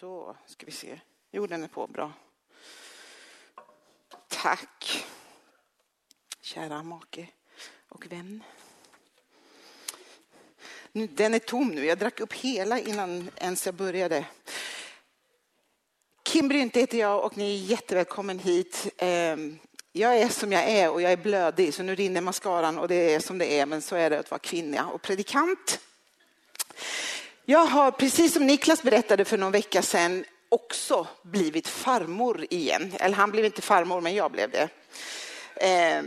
Så ska vi se. Jo, den är på. Bra. Tack. Kära make och vän. Den är tom nu. Jag drack upp hela innan ens jag började. Kim Brynte heter jag och ni är jättevälkommen hit. Ehm, jag är som jag är och jag är blödig så nu rinner mascaran och det är som det är men så är det att vara kvinna och predikant. Jag har precis som Niklas berättade för någon vecka sedan också blivit farmor igen. Eller han blev inte farmor men jag blev det. Eh,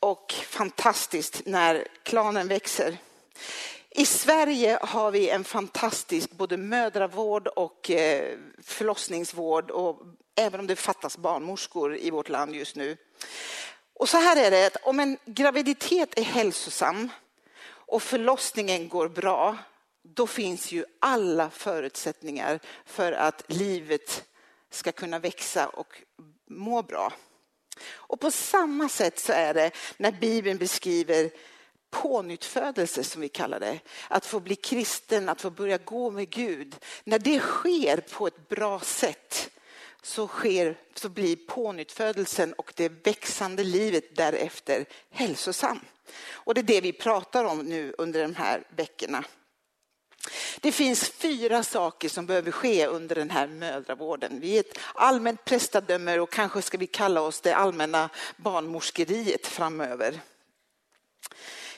och fantastiskt när klanen växer. I Sverige har vi en fantastisk både mödravård och eh, förlossningsvård och även om det fattas barnmorskor i vårt land just nu. Och så här är det, att om en graviditet är hälsosam och förlossningen går bra, då finns ju alla förutsättningar för att livet ska kunna växa och må bra. Och på samma sätt så är det när Bibeln beskriver pånyttfödelse som vi kallar det. Att få bli kristen, att få börja gå med Gud. När det sker på ett bra sätt så, sker, så blir pånyttfödelsen och det växande livet därefter hälsosam. Och det är det vi pratar om nu under de här veckorna. Det finns fyra saker som behöver ske under den här mödravården. Vi är ett allmänt prästadöme och kanske ska vi kalla oss det allmänna barnmorskeriet framöver.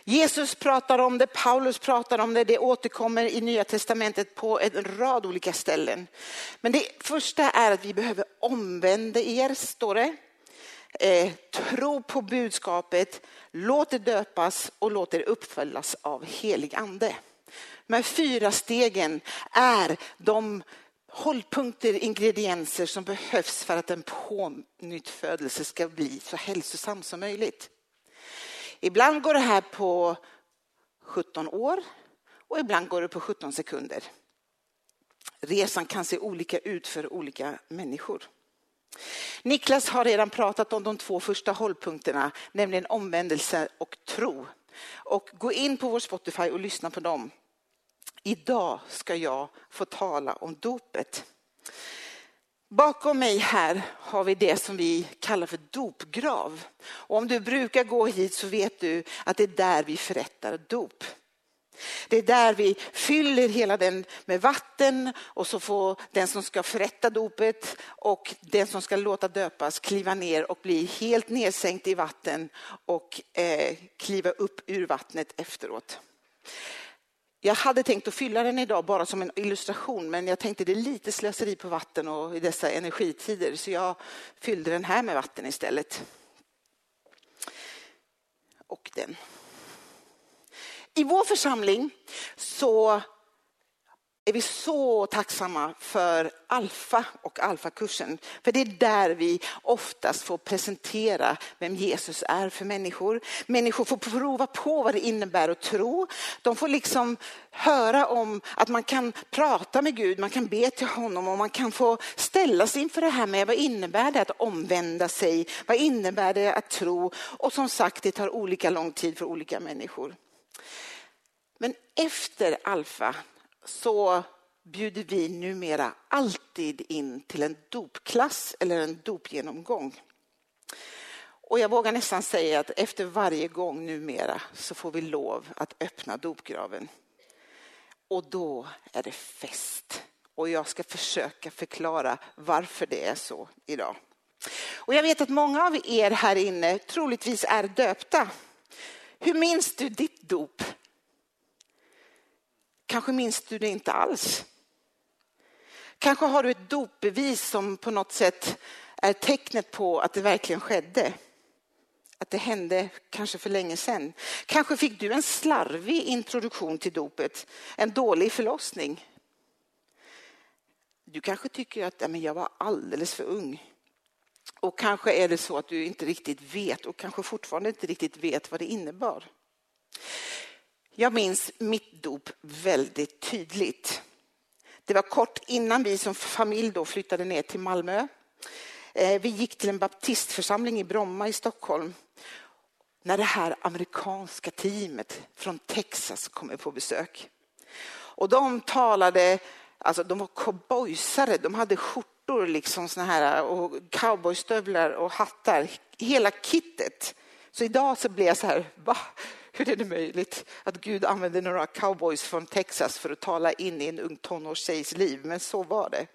Jesus pratar om det, Paulus pratar om det, det återkommer i Nya Testamentet på en rad olika ställen. Men det första är att vi behöver omvända er, står det. Eh, tro på budskapet, låt er döpas och låt er uppföljas av helig ande. De här fyra stegen är de hållpunkter, ingredienser som behövs för att en pånyttfödelse ska bli så hälsosam som möjligt. Ibland går det här på 17 år och ibland går det på 17 sekunder. Resan kan se olika ut för olika människor. Niklas har redan pratat om de två första hållpunkterna, nämligen omvändelse och tro. Och gå in på vår Spotify och lyssna på dem. Idag ska jag få tala om dopet. Bakom mig här har vi det som vi kallar för dopgrav. Och om du brukar gå hit så vet du att det är där vi förrättar dop. Det är där vi fyller hela den med vatten och så får den som ska förrätta dopet och den som ska låta döpas kliva ner och bli helt nedsänkt i vatten och eh, kliva upp ur vattnet efteråt. Jag hade tänkt att fylla den idag bara som en illustration men jag tänkte det är lite slöseri på vatten och i dessa energitider så jag fyllde den här med vatten istället. Och den. I vår församling så är vi så tacksamma för Alfa och Alfa-kursen. För det är där vi oftast får presentera vem Jesus är för människor. Människor får prova på vad det innebär att tro. De får liksom höra om att man kan prata med Gud, man kan be till honom och man kan få ställa sig inför det här med vad innebär det att omvända sig? Vad innebär det att tro? Och som sagt, det tar olika lång tid för olika människor. Men efter Alfa så bjuder vi numera alltid in till en dopklass eller en dopgenomgång. Och jag vågar nästan säga att efter varje gång numera så får vi lov att öppna dopgraven. Och då är det fest. Och jag ska försöka förklara varför det är så idag. Och jag vet att många av er här inne troligtvis är döpta. Hur minns du ditt dop? Kanske minns du det inte alls. Kanske har du ett dopbevis som på något sätt är tecknet på att det verkligen skedde. Att det hände kanske för länge sedan. Kanske fick du en slarvig introduktion till dopet, en dålig förlossning. Du kanske tycker att men jag var alldeles för ung. Och kanske är det så att du inte riktigt vet och kanske fortfarande inte riktigt vet vad det innebar. Jag minns mitt dop väldigt tydligt. Det var kort innan vi som familj då flyttade ner till Malmö. Eh, vi gick till en baptistförsamling i Bromma i Stockholm när det här amerikanska teamet från Texas kom på besök. Och de talade alltså de var cowboysare, de hade skjortor liksom såna här och cowboystövlar och hattar, hela kittet. Så idag så blir jag så här, va? Hur är det möjligt att Gud använder några cowboys från Texas för att tala in i en ung tonårstjejs liv? Men så var det.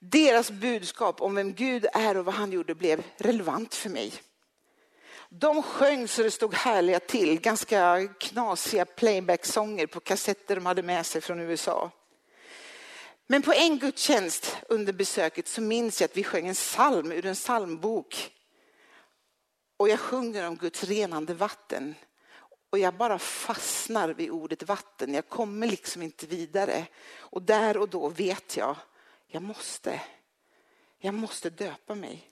Deras budskap om vem Gud är och vad han gjorde blev relevant för mig. De sjöng så det stod härliga till, ganska knasiga playback-sånger på kassetter de hade med sig från USA. Men på en gudstjänst under besöket så minns jag att vi sjöng en psalm ur en psalmbok. Och jag sjunger om Guds renande vatten. Och jag bara fastnar vid ordet vatten. Jag kommer liksom inte vidare. Och där och då vet jag, jag måste. Jag måste döpa mig.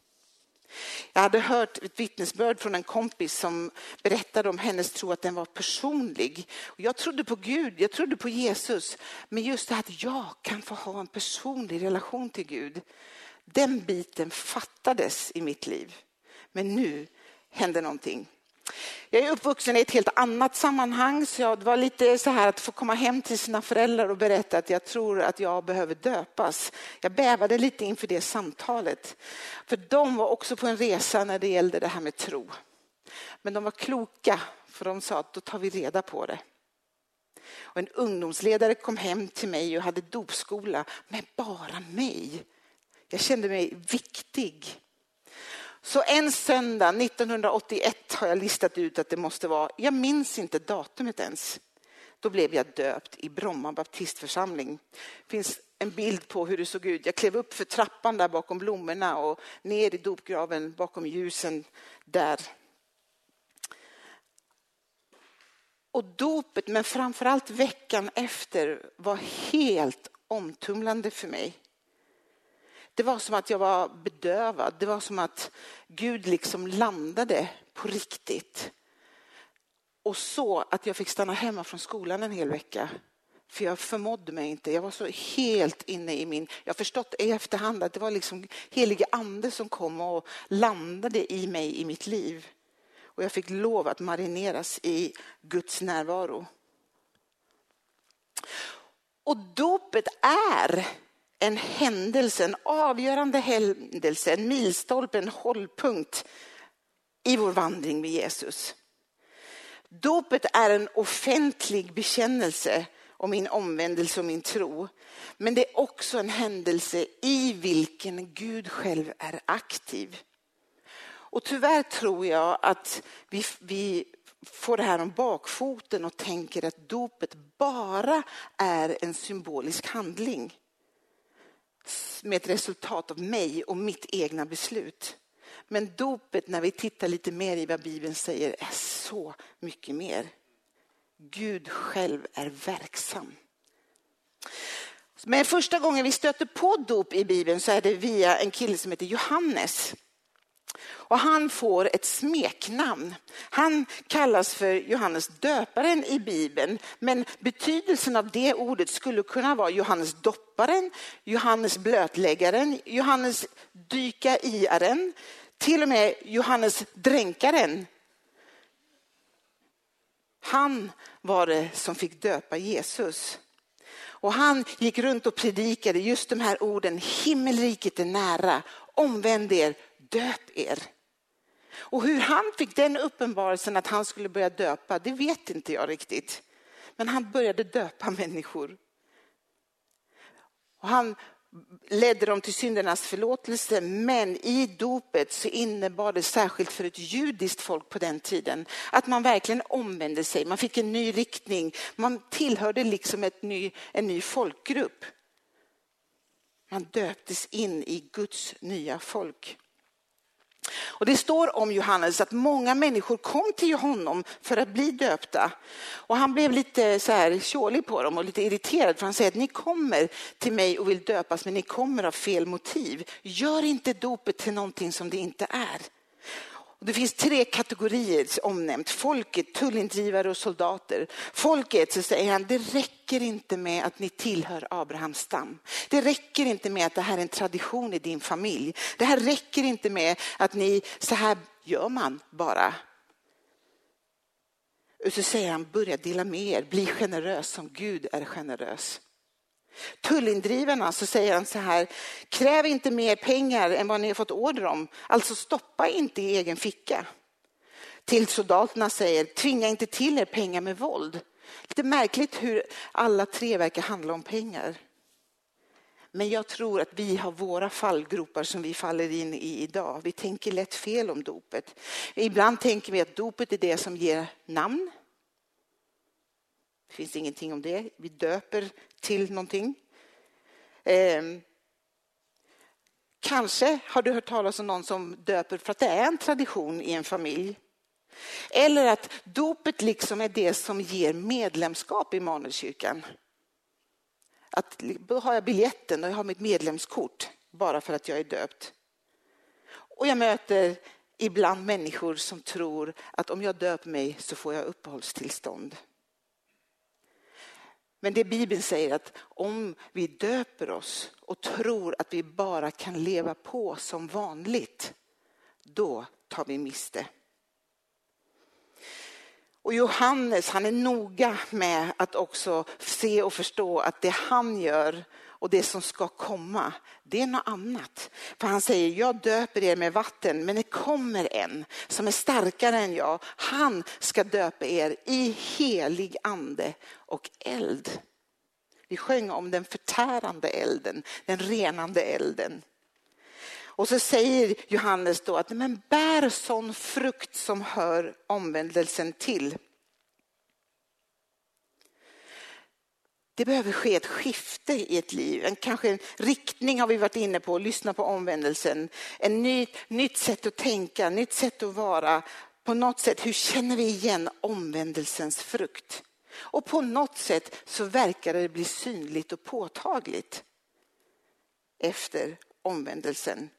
Jag hade hört ett vittnesbörd från en kompis som berättade om hennes tro att den var personlig. Jag trodde på Gud, jag trodde på Jesus. Men just det att jag kan få ha en personlig relation till Gud. Den biten fattades i mitt liv. Men nu hände någonting. Jag är uppvuxen i ett helt annat sammanhang så det var lite så här att få komma hem till sina föräldrar och berätta att jag tror att jag behöver döpas. Jag bävade lite inför det samtalet. För de var också på en resa när det gällde det här med tro. Men de var kloka för de sa att då tar vi reda på det. Och en ungdomsledare kom hem till mig och hade dopskola med bara mig. Jag kände mig viktig. Så en söndag 1981 har jag listat ut att det måste vara, jag minns inte datumet ens. Då blev jag döpt i Bromma baptistförsamling. Det finns en bild på hur det såg ut. Jag klev upp för trappan där bakom blommorna och ner i dopgraven bakom ljusen där. Och dopet, men framförallt veckan efter, var helt omtumlande för mig. Det var som att jag var bedövad. Det var som att Gud liksom landade på riktigt. Och så att jag fick stanna hemma från skolan en hel vecka. För jag förmådde mig inte. Jag var så helt inne i min... Jag har förstått i efterhand att det var liksom helige ande som kom och landade i mig i mitt liv. Och jag fick lov att marineras i Guds närvaro. Och dopet är en händelse, en avgörande händelse, en milstolpe, en hållpunkt i vår vandring med Jesus. Dopet är en offentlig bekännelse om min omvändelse och min tro. Men det är också en händelse i vilken Gud själv är aktiv. Och tyvärr tror jag att vi, vi får det här om bakfoten och tänker att dopet bara är en symbolisk handling med ett resultat av mig och mitt egna beslut. Men dopet, när vi tittar lite mer i vad Bibeln säger, är så mycket mer. Gud själv är verksam. Men första gången vi stöter på dop i Bibeln så är det via en kille som heter Johannes. Och han får ett smeknamn. Han kallas för Johannes döparen i Bibeln, men betydelsen av det ordet skulle kunna vara Johannes dopparen, Johannes blötläggaren, Johannes dyka iaren, till och med Johannes dränkaren. Han var det som fick döpa Jesus. Och han gick runt och predikade just de här orden, himmelriket är nära, omvänd er, döp er. Och hur han fick den uppenbarelsen att han skulle börja döpa, det vet inte jag riktigt. Men han började döpa människor. Och han ledde dem till syndernas förlåtelse, men i dopet så innebar det särskilt för ett judiskt folk på den tiden att man verkligen omvände sig, man fick en ny riktning, man tillhörde liksom ett ny, en ny folkgrupp. Man döptes in i Guds nya folk. Och det står om Johannes att många människor kom till honom för att bli döpta. Och han blev lite så här tjålig på dem och lite irriterad för han säger att ni kommer till mig och vill döpas men ni kommer av fel motiv. Gör inte dopet till någonting som det inte är. Det finns tre kategorier omnämnt, folket, tullindrivare och soldater. Folket, så säger han, det räcker inte med att ni tillhör Abrahams stam. Det räcker inte med att det här är en tradition i din familj. Det här räcker inte med att ni, så här gör man bara. Och så säger han, börja dela med er, bli generös som Gud är generös. Tullindrivarna så säger han så här, kräv inte mer pengar än vad ni har fått order om, alltså stoppa inte i egen ficka. Till soldaterna säger, tvinga inte till er pengar med våld. Lite märkligt hur alla tre verkar handla om pengar. Men jag tror att vi har våra fallgropar som vi faller in i idag. Vi tänker lätt fel om dopet. Ibland tänker vi att dopet är det som ger namn. Det finns ingenting om det. Vi döper till någonting. Eh, kanske har du hört talas om någon som döper för att det är en tradition i en familj. Eller att dopet liksom är det som ger medlemskap i Immanuelskyrkan. Att då har jag biljetten och jag har mitt medlemskort bara för att jag är döpt. Och jag möter ibland människor som tror att om jag döper mig så får jag uppehållstillstånd. Men det Bibeln säger att om vi döper oss och tror att vi bara kan leva på som vanligt, då tar vi miste. Och Johannes han är noga med att också se och förstå att det han gör och det som ska komma, det är något annat. För han säger, jag döper er med vatten, men det kommer en som är starkare än jag. Han ska döpa er i helig ande och eld. Vi sjöng om den förtärande elden, den renande elden. Och så säger Johannes då att men bär sån frukt som hör omvändelsen till. Det behöver ske ett skifte i ett liv, en, kanske en riktning har vi varit inne på, lyssna på omvändelsen. En ny, nytt sätt att tänka, nytt sätt att vara. På något sätt, hur känner vi igen omvändelsens frukt? Och på något sätt så verkar det bli synligt och påtagligt efter omvändelsen.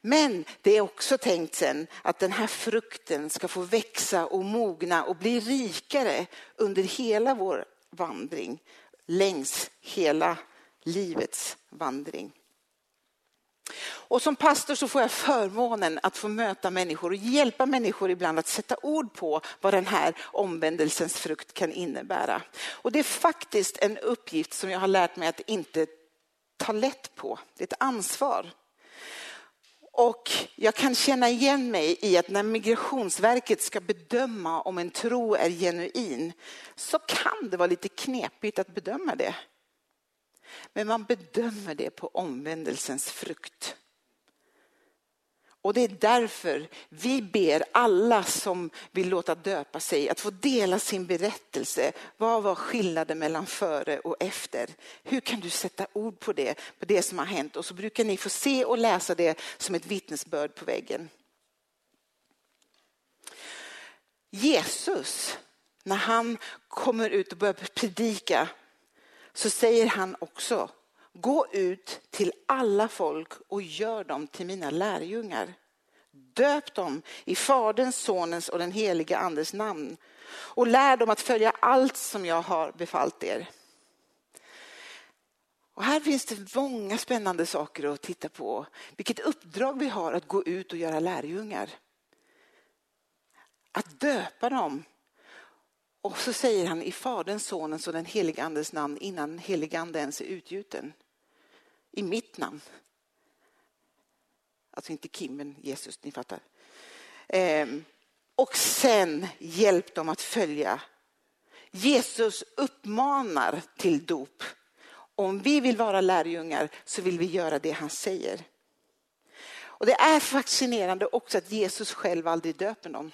Men det är också tänkt sen att den här frukten ska få växa och mogna och bli rikare under hela vår vandring, längs hela livets vandring. Och som pastor så får jag förmånen att få möta människor och hjälpa människor ibland att sätta ord på vad den här omvändelsens frukt kan innebära. Och det är faktiskt en uppgift som jag har lärt mig att inte ta lätt på. Det är ett ansvar. Och jag kan känna igen mig i att när Migrationsverket ska bedöma om en tro är genuin så kan det vara lite knepigt att bedöma det. Men man bedömer det på omvändelsens frukt. Och det är därför vi ber alla som vill låta döpa sig att få dela sin berättelse. Vad var skillnaden mellan före och efter? Hur kan du sätta ord på det, på det som har hänt? Och så brukar ni få se och läsa det som ett vittnesbörd på väggen. Jesus, när han kommer ut och börjar predika så säger han också Gå ut till alla folk och gör dem till mina lärjungar. Döp dem i Faderns, Sonens och den helige Andes namn och lär dem att följa allt som jag har befallt er. Och här finns det många spännande saker att titta på. Vilket uppdrag vi har att gå ut och göra lärjungar. Att döpa dem och så säger han i Faderns, Sonens och den helige Andes namn innan helige Ande ens är utgjuten. I mitt namn. Alltså inte Kim, men Jesus, ni fattar. Ehm, och sen hjälp dem att följa. Jesus uppmanar till dop. Om vi vill vara lärjungar så vill vi göra det han säger. Och det är fascinerande också att Jesus själv aldrig döper någon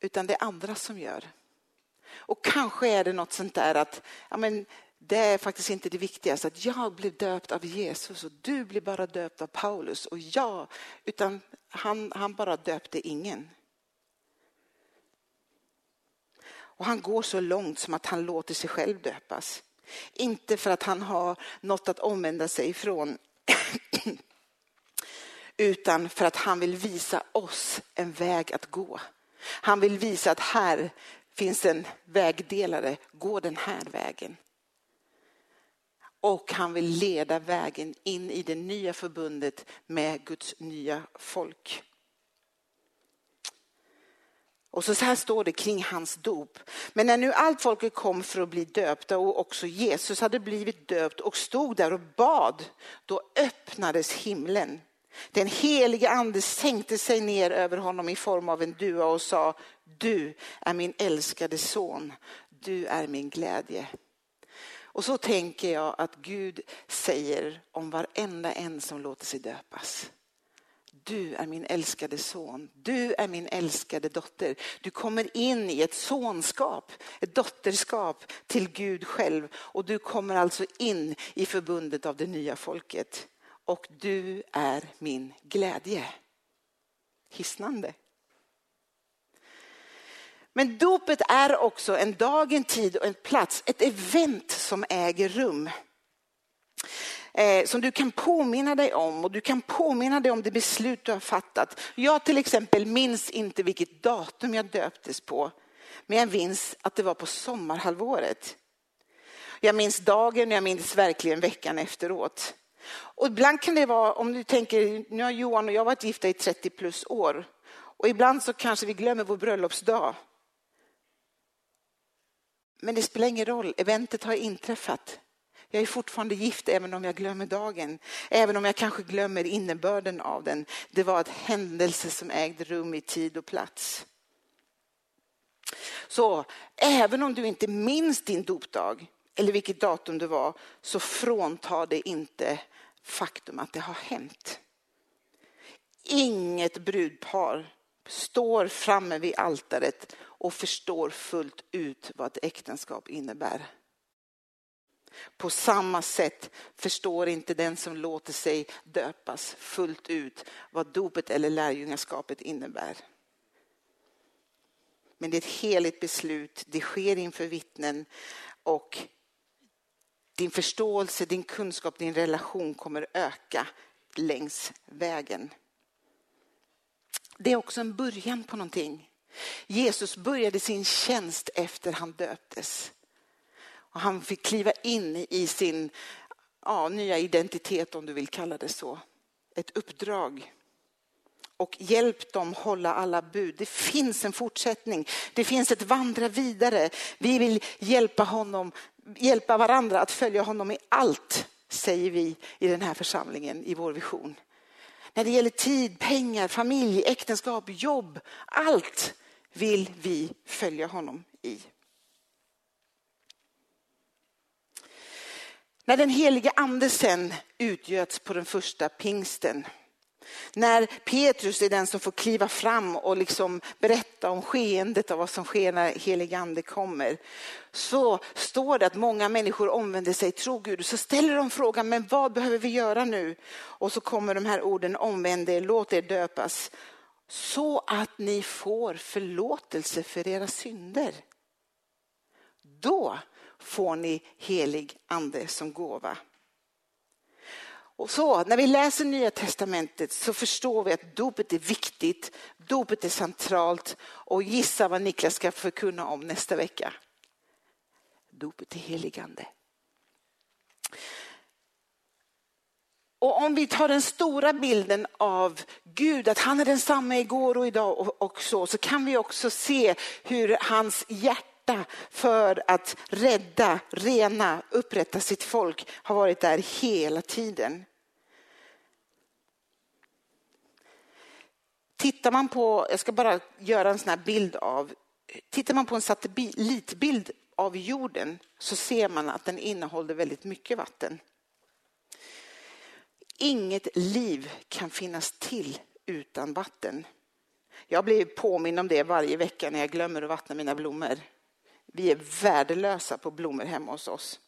utan det är andra som gör. Och kanske är det något sånt där att ja, men det är faktiskt inte det viktigaste att jag blev döpt av Jesus och du blir bara döpt av Paulus och jag, utan han, han bara döpte ingen. Och han går så långt som att han låter sig själv döpas. Inte för att han har något att omvända sig ifrån utan för att han vill visa oss en väg att gå. Han vill visa att här finns en vägdelare, gå den här vägen. Och han vill leda vägen in i det nya förbundet med Guds nya folk. Och så, här står det kring hans dop. Men när nu allt folket kom för att bli döpta och också Jesus hade blivit döpt och stod där och bad, då öppnades himlen. Den helige ande sänkte sig ner över honom i form av en dua och sa, du är min älskade son, du är min glädje. Och så tänker jag att Gud säger om varenda en som låter sig döpas. Du är min älskade son, du är min älskade dotter. Du kommer in i ett sonskap, ett dotterskap till Gud själv och du kommer alltså in i förbundet av det nya folket. Och du är min glädje. Hisnande. Men dopet är också en dag, en tid och en plats, ett event som äger rum. Eh, som du kan påminna dig om och du kan påminna dig om det beslut du har fattat. Jag till exempel minns inte vilket datum jag döptes på, men jag minns att det var på sommarhalvåret. Jag minns dagen och jag minns verkligen veckan efteråt. Och ibland kan det vara, om du tänker, nu har Johan och jag varit gifta i 30 plus år och ibland så kanske vi glömmer vår bröllopsdag. Men det spelar ingen roll, eventet har inträffat. Jag är fortfarande gift även om jag glömmer dagen. Även om jag kanske glömmer innebörden av den. Det var ett händelse som ägde rum i tid och plats. Så även om du inte minns din dopdag eller vilket datum det var så fråntar det inte faktum att det har hänt. Inget brudpar står framme vid altaret och förstår fullt ut vad ett äktenskap innebär. På samma sätt förstår inte den som låter sig döpas fullt ut vad dopet eller lärjungaskapet innebär. Men det är ett heligt beslut, det sker inför vittnen och din förståelse, din kunskap, din relation kommer öka längs vägen. Det är också en början på någonting. Jesus började sin tjänst efter han döptes. Och han fick kliva in i sin ja, nya identitet om du vill kalla det så. Ett uppdrag. Och hjälp dem hålla alla bud. Det finns en fortsättning. Det finns ett vandra vidare. Vi vill hjälpa honom, hjälpa varandra att följa honom i allt, säger vi i den här församlingen i vår vision. När det gäller tid, pengar, familj, äktenskap, jobb, allt vill vi följa honom i. När den helige ande sen utgöts på den första pingsten, när Petrus är den som får kliva fram och liksom berätta om skeendet av vad som sker när helig ande kommer, så står det att många människor omvänder sig, tror Gud. Så ställer de frågan, men vad behöver vi göra nu? Och så kommer de här orden, omvänd er, låt er döpas, så att ni får förlåtelse för era synder. Då får ni helig ande som gåva. Och så, när vi läser Nya Testamentet så förstår vi att dopet är viktigt, dopet är centralt och gissa vad Niklas ska förkunna om nästa vecka. Dopet är heligande. Och om vi tar den stora bilden av Gud, att han är densamma igår och idag och, och så, så kan vi också se hur hans hjärta hjärta för att rädda, rena, upprätta sitt folk har varit där hela tiden. Tittar man på, jag ska bara göra en sån här bild av, tittar man på en satellitbild av jorden så ser man att den innehåller väldigt mycket vatten. Inget liv kan finnas till utan vatten. Jag blir påminn om det varje vecka när jag glömmer att vattna mina blommor. Vi är värdelösa på blommor hemma hos oss.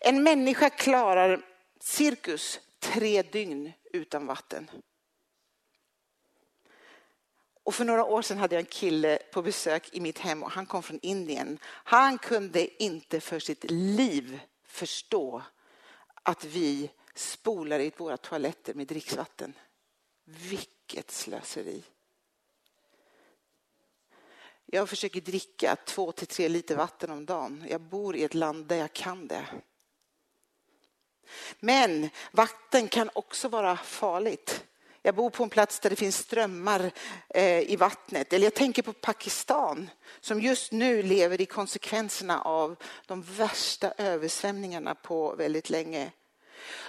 En människa klarar cirkus tre dygn utan vatten. Och för några år sedan hade jag en kille på besök i mitt hem och han kom från Indien. Han kunde inte för sitt liv förstå att vi spolar i våra toaletter med dricksvatten. Vilket slöseri. Jag försöker dricka två till tre liter vatten om dagen. Jag bor i ett land där jag kan det. Men vatten kan också vara farligt. Jag bor på en plats där det finns strömmar eh, i vattnet. Eller jag tänker på Pakistan som just nu lever i konsekvenserna av de värsta översvämningarna på väldigt länge.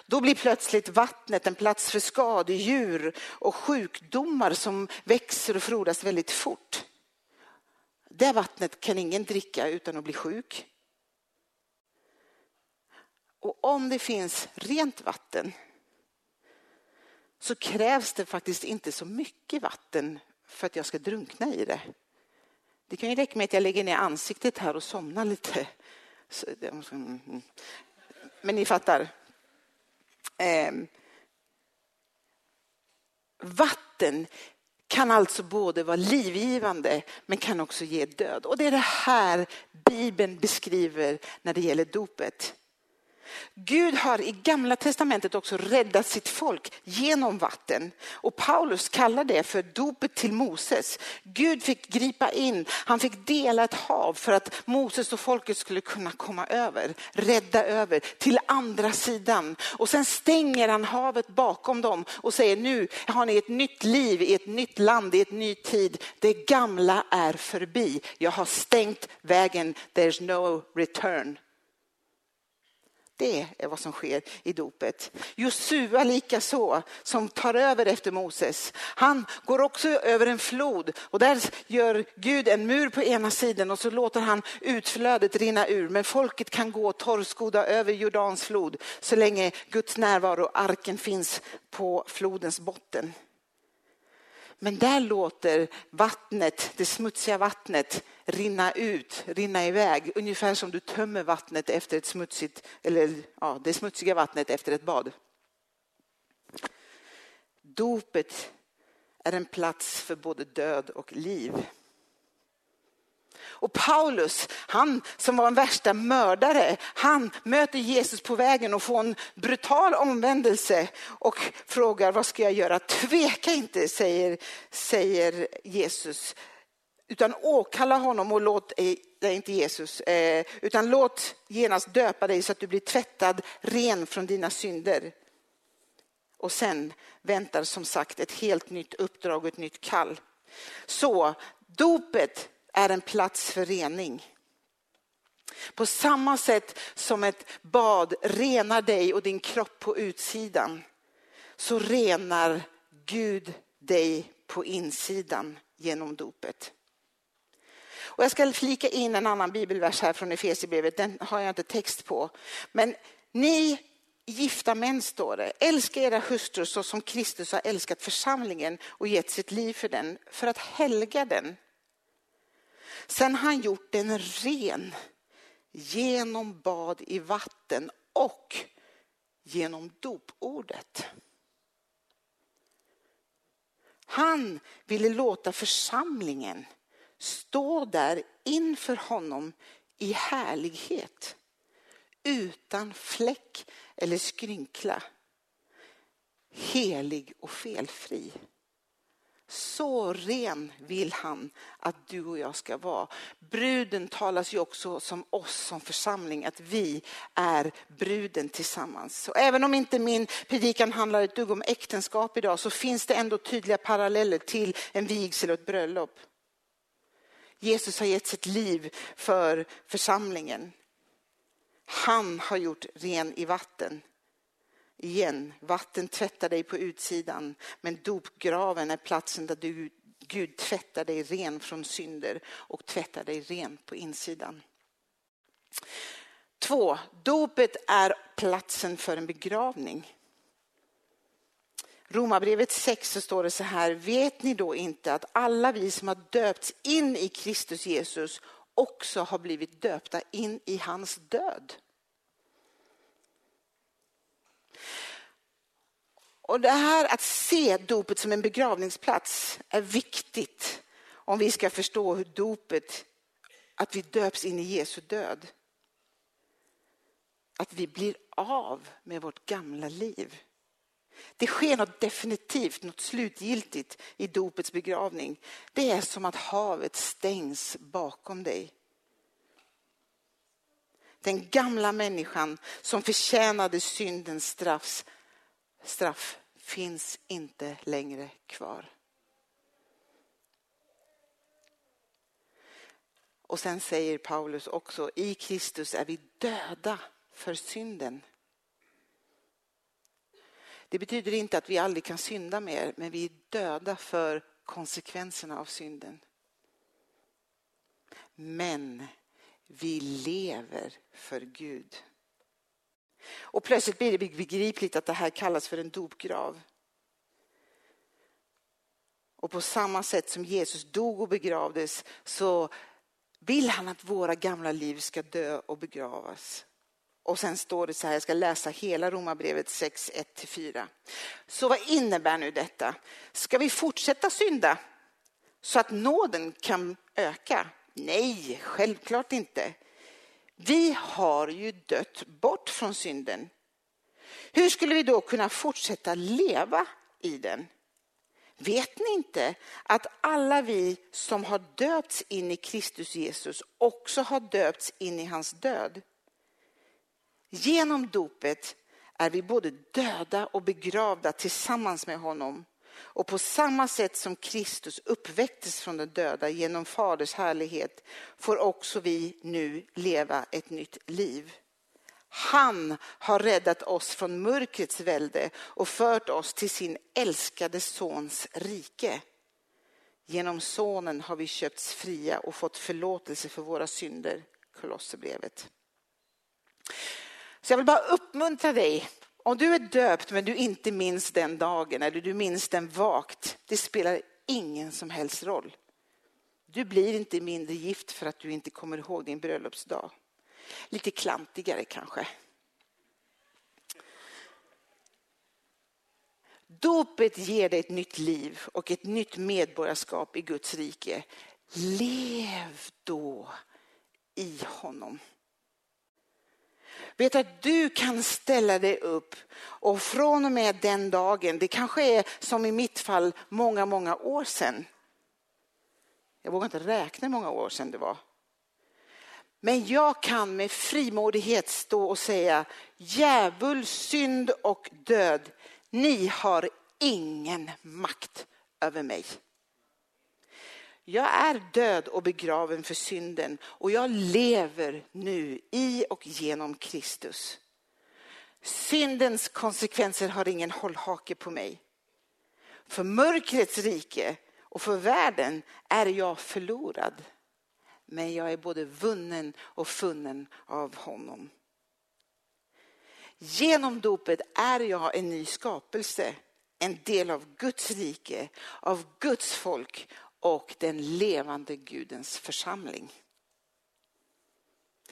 Då blir plötsligt vattnet en plats för skadedjur och sjukdomar som växer och frodas väldigt fort. Det vattnet kan ingen dricka utan att bli sjuk. Och om det finns rent vatten så krävs det faktiskt inte så mycket vatten för att jag ska drunkna i det. Det kan ju räcka med att jag lägger ner ansiktet här och somnar lite. Men ni fattar. Ehm, vatten kan alltså både vara livgivande men kan också ge död. Och det är det här Bibeln beskriver när det gäller dopet. Gud har i gamla testamentet också räddat sitt folk genom vatten. Och Paulus kallar det för dopet till Moses. Gud fick gripa in, han fick dela ett hav för att Moses och folket skulle kunna komma över, rädda över till andra sidan. Och sen stänger han havet bakom dem och säger nu har ni ett nytt liv i ett nytt land, i ett ny tid. Det gamla är förbi. Jag har stängt vägen, there's no return. Det är vad som sker i dopet. Josua likaså som tar över efter Moses. Han går också över en flod och där gör Gud en mur på ena sidan och så låter han utflödet rinna ur. Men folket kan gå torrskodda över Jordans flod så länge Guds närvaro, arken finns på flodens botten. Men där låter vattnet, det smutsiga vattnet rinna ut, rinna iväg. Ungefär som du tömmer vattnet efter ett smutsigt, eller ja, det smutsiga vattnet efter ett bad. Dopet är en plats för både död och liv. Och Paulus, han som var en värsta mördare, han möter Jesus på vägen och får en brutal omvändelse och frågar vad ska jag göra? Tveka inte, säger, säger Jesus. Utan åkalla honom och låt, eh, nej inte Jesus, eh, utan låt genast döpa dig så att du blir tvättad ren från dina synder. Och sen väntar som sagt ett helt nytt uppdrag och ett nytt kall. Så dopet är en plats för rening. På samma sätt som ett bad renar dig och din kropp på utsidan så renar Gud dig på insidan genom dopet. Och jag ska flika in en annan bibelvers här från Efesierbrevet, den har jag inte text på. Men ni gifta män står det, älska era hustrur så som Kristus har älskat församlingen och gett sitt liv för den, för att helga den Sen har han gjort den ren genom bad i vatten och genom dopordet. Han ville låta församlingen stå där inför honom i härlighet utan fläck eller skrynkla. Helig och felfri. Så ren vill han att du och jag ska vara. Bruden talas ju också som oss som församling, att vi är bruden tillsammans. Så även om inte min predikan handlar ett dugg om äktenskap idag så finns det ändå tydliga paralleller till en vigsel och ett bröllop. Jesus har gett sitt liv för församlingen. Han har gjort ren i vatten igen. Vatten tvättar dig på utsidan, men dopgraven är platsen där du, Gud tvättar dig ren från synder och tvättar dig ren på insidan. Två, dopet är platsen för en begravning. Romarbrevet 6 så står det så här, vet ni då inte att alla vi som har döpts in i Kristus Jesus också har blivit döpta in i hans död? Och det här att se dopet som en begravningsplats är viktigt om vi ska förstå hur dopet, att vi döps in i Jesu död. Att vi blir av med vårt gamla liv. Det sker något definitivt, något slutgiltigt i dopets begravning. Det är som att havet stängs bakom dig. Den gamla människan som förtjänade syndens straff, straff finns inte längre kvar. Och sen säger Paulus också, i Kristus är vi döda för synden. Det betyder inte att vi aldrig kan synda mer, men vi är döda för konsekvenserna av synden. Men vi lever för Gud. Och plötsligt blir det begripligt att det här kallas för en dopgrav. Och på samma sätt som Jesus dog och begravdes så vill han att våra gamla liv ska dö och begravas. Och sen står det så här, jag ska läsa hela Romarbrevet 6, 1-4. Så vad innebär nu detta? Ska vi fortsätta synda så att nåden kan öka? Nej, självklart inte. Vi har ju dött bort från synden. Hur skulle vi då kunna fortsätta leva i den? Vet ni inte att alla vi som har döpts in i Kristus Jesus också har döpts in i hans död? Genom dopet är vi både döda och begravda tillsammans med honom. Och på samma sätt som Kristus uppväcktes från de döda genom Faders härlighet får också vi nu leva ett nytt liv. Han har räddat oss från mörkrets välde och fört oss till sin älskade sons rike. Genom sonen har vi köpts fria och fått förlåtelse för våra synder. Kolosserbrevet. Så jag vill bara uppmuntra dig. Om du är döpt men du inte minns den dagen eller du minns den vagt, det spelar ingen som helst roll. Du blir inte mindre gift för att du inte kommer ihåg din bröllopsdag. Lite klantigare kanske. Dopet ger dig ett nytt liv och ett nytt medborgarskap i Guds rike. Lev då i honom. Vet att du kan ställa dig upp och från och med den dagen, det kanske är som i mitt fall många, många år sedan. Jag vågar inte räkna hur många år sedan det var. Men jag kan med frimodighet stå och säga djävul, synd och död, ni har ingen makt över mig. Jag är död och begraven för synden och jag lever nu i och genom Kristus. Syndens konsekvenser har ingen hållhake på mig. För mörkrets rike och för världen är jag förlorad. Men jag är både vunnen och funnen av honom. Genom dopet är jag en ny skapelse, en del av Guds rike, av Guds folk och den levande Gudens församling.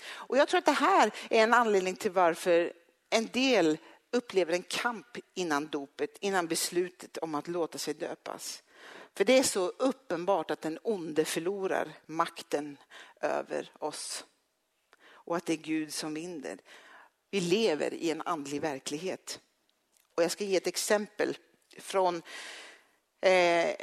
Och jag tror att det här är en anledning till varför en del upplever en kamp innan dopet, innan beslutet om att låta sig döpas. För det är så uppenbart att den onde förlorar makten över oss. Och att det är Gud som vinner. Vi lever i en andlig verklighet. Och jag ska ge ett exempel från Eh,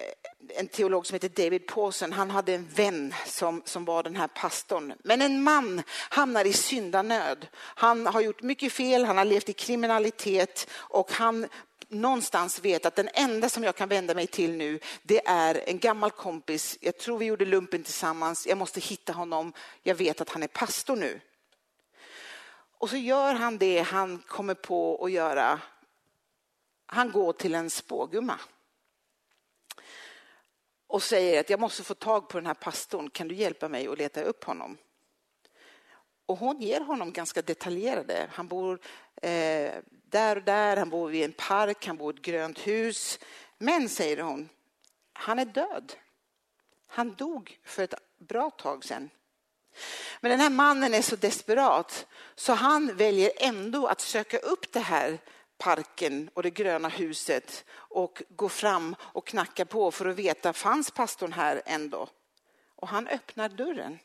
en teolog som heter David Pawson, han hade en vän som, som var den här pastorn. Men en man hamnar i syndanöd. Han har gjort mycket fel, han har levt i kriminalitet och han någonstans vet att den enda som jag kan vända mig till nu, det är en gammal kompis. Jag tror vi gjorde lumpen tillsammans. Jag måste hitta honom. Jag vet att han är pastor nu. Och så gör han det han kommer på att göra. Han går till en spågumma och säger att jag måste få tag på den här pastorn. Kan du hjälpa mig att leta upp honom? Och hon ger honom ganska detaljerade. Han bor eh, där och där, han bor vid en park, han bor i ett grönt hus. Men, säger hon, han är död. Han dog för ett bra tag sedan. Men den här mannen är så desperat så han väljer ändå att söka upp det här parken och det gröna huset och gå fram och knacka på för att veta, fanns pastorn här ändå? Och han öppnar dörren.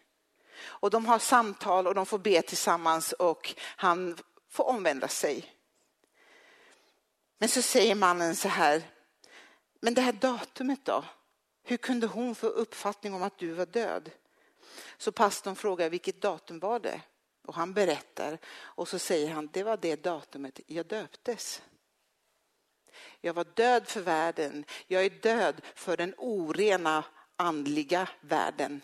Och de har samtal och de får be tillsammans och han får omvända sig. Men så säger mannen så här, men det här datumet då? Hur kunde hon få uppfattning om att du var död? Så pastorn frågar vilket datum var det? Och han berättar och så säger han det var det datumet jag döptes. Jag var död för världen. Jag är död för den orena andliga världen.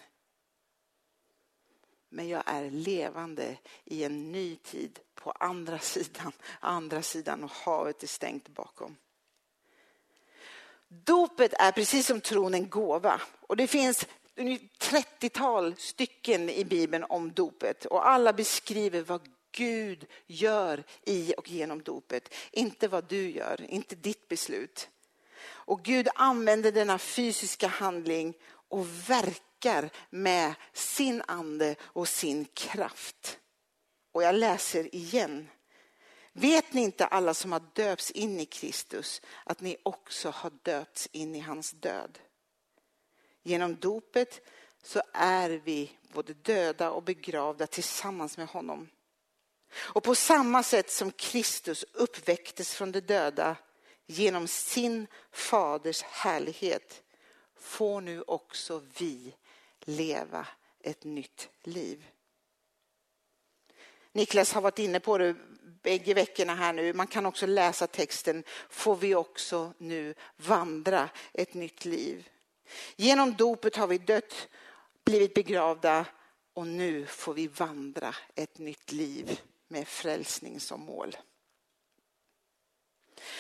Men jag är levande i en ny tid på andra sidan, andra sidan och havet är stängt bakom. Dopet är precis som tron en gåva och det finns 30-tal stycken i Bibeln om dopet och alla beskriver vad Gud gör i och genom dopet. Inte vad du gör, inte ditt beslut. Och Gud använder denna fysiska handling och verkar med sin ande och sin kraft. Och jag läser igen. Vet ni inte alla som har döpts in i Kristus att ni också har döpts in i hans död? Genom dopet så är vi både döda och begravda tillsammans med honom. Och på samma sätt som Kristus uppväcktes från de döda genom sin faders härlighet får nu också vi leva ett nytt liv. Niklas har varit inne på det bägge veckorna här nu. Man kan också läsa texten, får vi också nu vandra ett nytt liv. Genom dopet har vi dött, blivit begravda och nu får vi vandra ett nytt liv med frälsning som mål.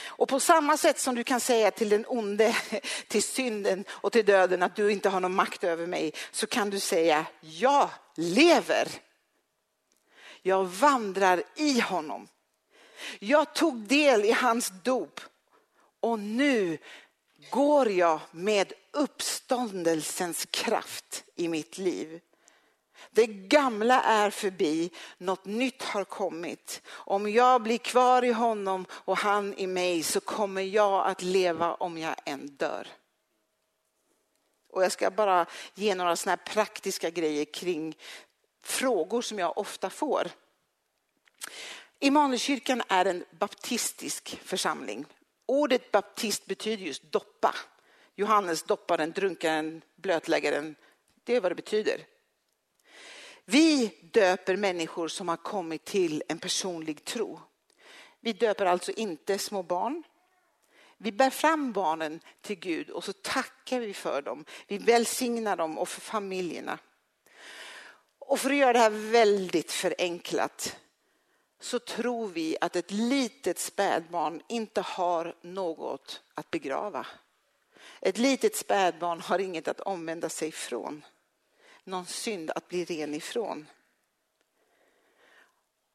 Och på samma sätt som du kan säga till den onde, till synden och till döden att du inte har någon makt över mig, så kan du säga jag lever. Jag vandrar i honom. Jag tog del i hans dop och nu går jag med uppståndelsens kraft i mitt liv. Det gamla är förbi, något nytt har kommit. Om jag blir kvar i honom och han i mig så kommer jag att leva om jag än dör. Och jag ska bara ge några såna praktiska grejer kring frågor som jag ofta får. Immanuelskyrkan är en baptistisk församling. Ordet baptist betyder just doppa. Johannes dopparen, drunkaren, blötläggaren. Det är vad det betyder. Vi döper människor som har kommit till en personlig tro. Vi döper alltså inte små barn. Vi bär fram barnen till Gud och så tackar vi för dem. Vi välsignar dem och för familjerna. Och för att göra det här väldigt förenklat så tror vi att ett litet spädbarn inte har något att begrava. Ett litet spädbarn har inget att omvända sig från någon synd att bli ren ifrån.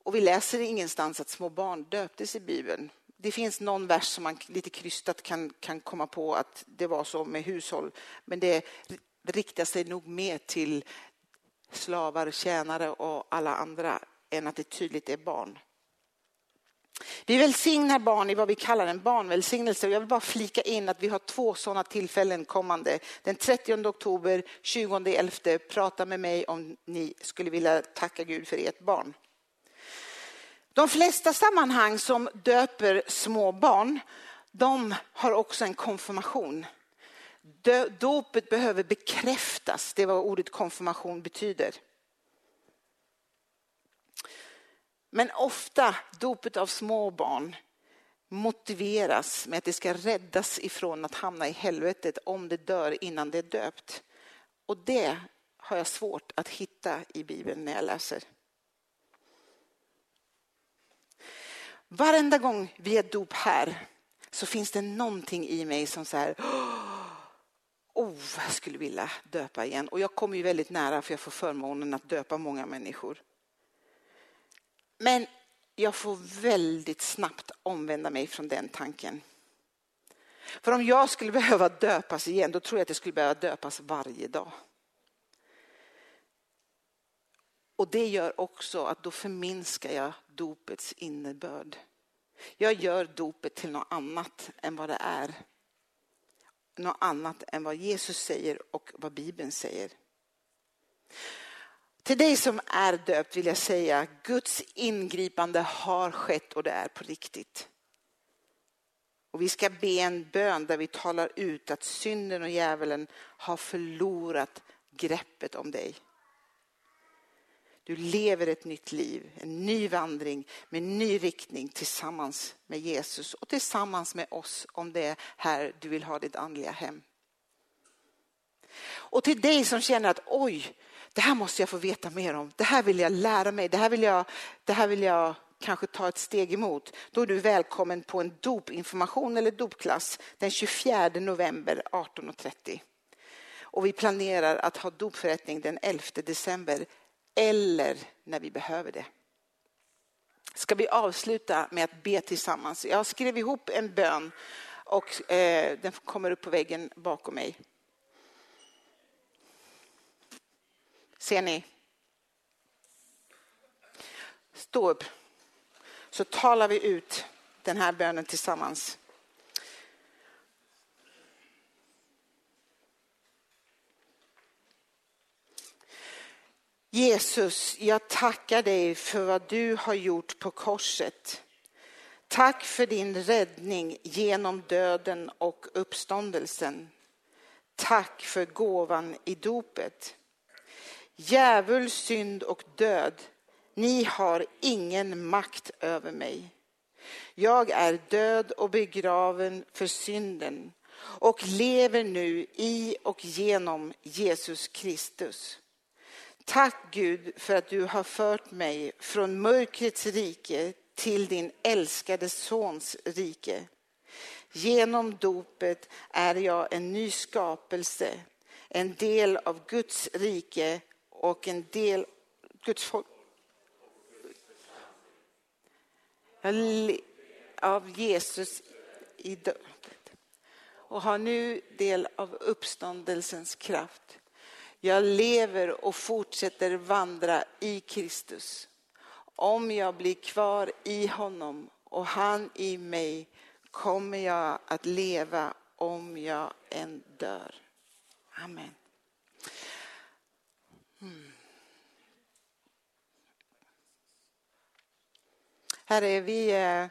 Och vi läser ingenstans att små barn döptes i Bibeln. Det finns någon vers som man lite krystat kan, kan komma på att det var så med hushåll. Men det riktar sig nog mer till slavar, tjänare och alla andra än att det tydligt är barn. Vi välsignar barn i vad vi kallar en barnvälsignelse. Jag vill bara flika in att vi har två sådana tillfällen kommande. Den 30 oktober, 20 11, prata med mig om ni skulle vilja tacka Gud för ert barn. De flesta sammanhang som döper små barn, de har också en konfirmation. Dopet behöver bekräftas, det är vad ordet konfirmation betyder. Men ofta dopet av små barn motiveras med att det ska räddas ifrån att hamna i helvetet om det dör innan det är döpt. Och det har jag svårt att hitta i Bibeln när jag läser. Varenda gång vi är dop här så finns det någonting i mig som säger oh, jag skulle vilja döpa igen. Och jag kommer ju väldigt nära för jag får förmånen att döpa många människor. Men jag får väldigt snabbt omvända mig från den tanken. För om jag skulle behöva döpas igen, då tror jag att jag skulle behöva döpas varje dag. Och det gör också att då förminskar jag dopets innebörd. Jag gör dopet till något annat än vad det är. Något annat än vad Jesus säger och vad Bibeln säger. Till dig som är döpt vill jag säga, Guds ingripande har skett och det är på riktigt. Och vi ska be en bön där vi talar ut att synden och djävulen har förlorat greppet om dig. Du lever ett nytt liv, en ny vandring med en ny riktning tillsammans med Jesus och tillsammans med oss om det är här du vill ha ditt andliga hem. Och till dig som känner att oj, det här måste jag få veta mer om. Det här vill jag lära mig. Det här vill jag, det här vill jag kanske ta ett steg emot. Då är du välkommen på en dopinformation eller dopklass den 24 november 18.30. Och vi planerar att ha dopförrättning den 11 december eller när vi behöver det. Ska vi avsluta med att be tillsammans? Jag skrev ihop en bön och eh, den kommer upp på väggen bakom mig. Ser ni? Stå upp. Så talar vi ut den här bönen tillsammans. Jesus, jag tackar dig för vad du har gjort på korset. Tack för din räddning genom döden och uppståndelsen. Tack för gåvan i dopet. Djävul, synd och död, ni har ingen makt över mig. Jag är död och begraven för synden och lever nu i och genom Jesus Kristus. Tack Gud för att du har fört mig från mörkrets rike till din älskade sons rike. Genom dopet är jag en ny skapelse, en del av Guds rike och en del Guds folk. Av Jesus i dödet och har nu del av uppståndelsens kraft. Jag lever och fortsätter vandra i Kristus. Om jag blir kvar i honom och han i mig kommer jag att leva om jag än dör. Amen. Herre, vi eh,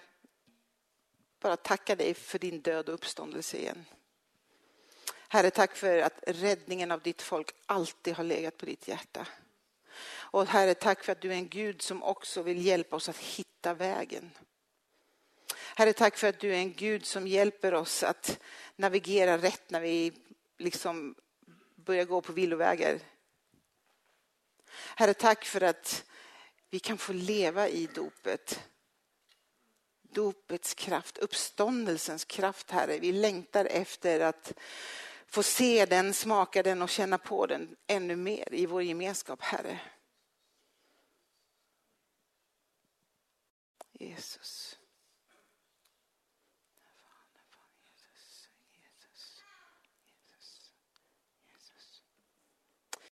bara tackar dig för din död och uppståndelse igen. Herre, tack för att räddningen av ditt folk alltid har legat på ditt hjärta. Och Herre, tack för att du är en Gud som också vill hjälpa oss att hitta vägen. Herre, tack för att du är en Gud som hjälper oss att navigera rätt när vi liksom börjar gå på villovägar. Herre, tack för att vi kan få leva i dopet. Dopets kraft, uppståndelsens kraft, Herre. Vi längtar efter att få se den, smaka den och känna på den ännu mer i vår gemenskap, Herre. Jesus.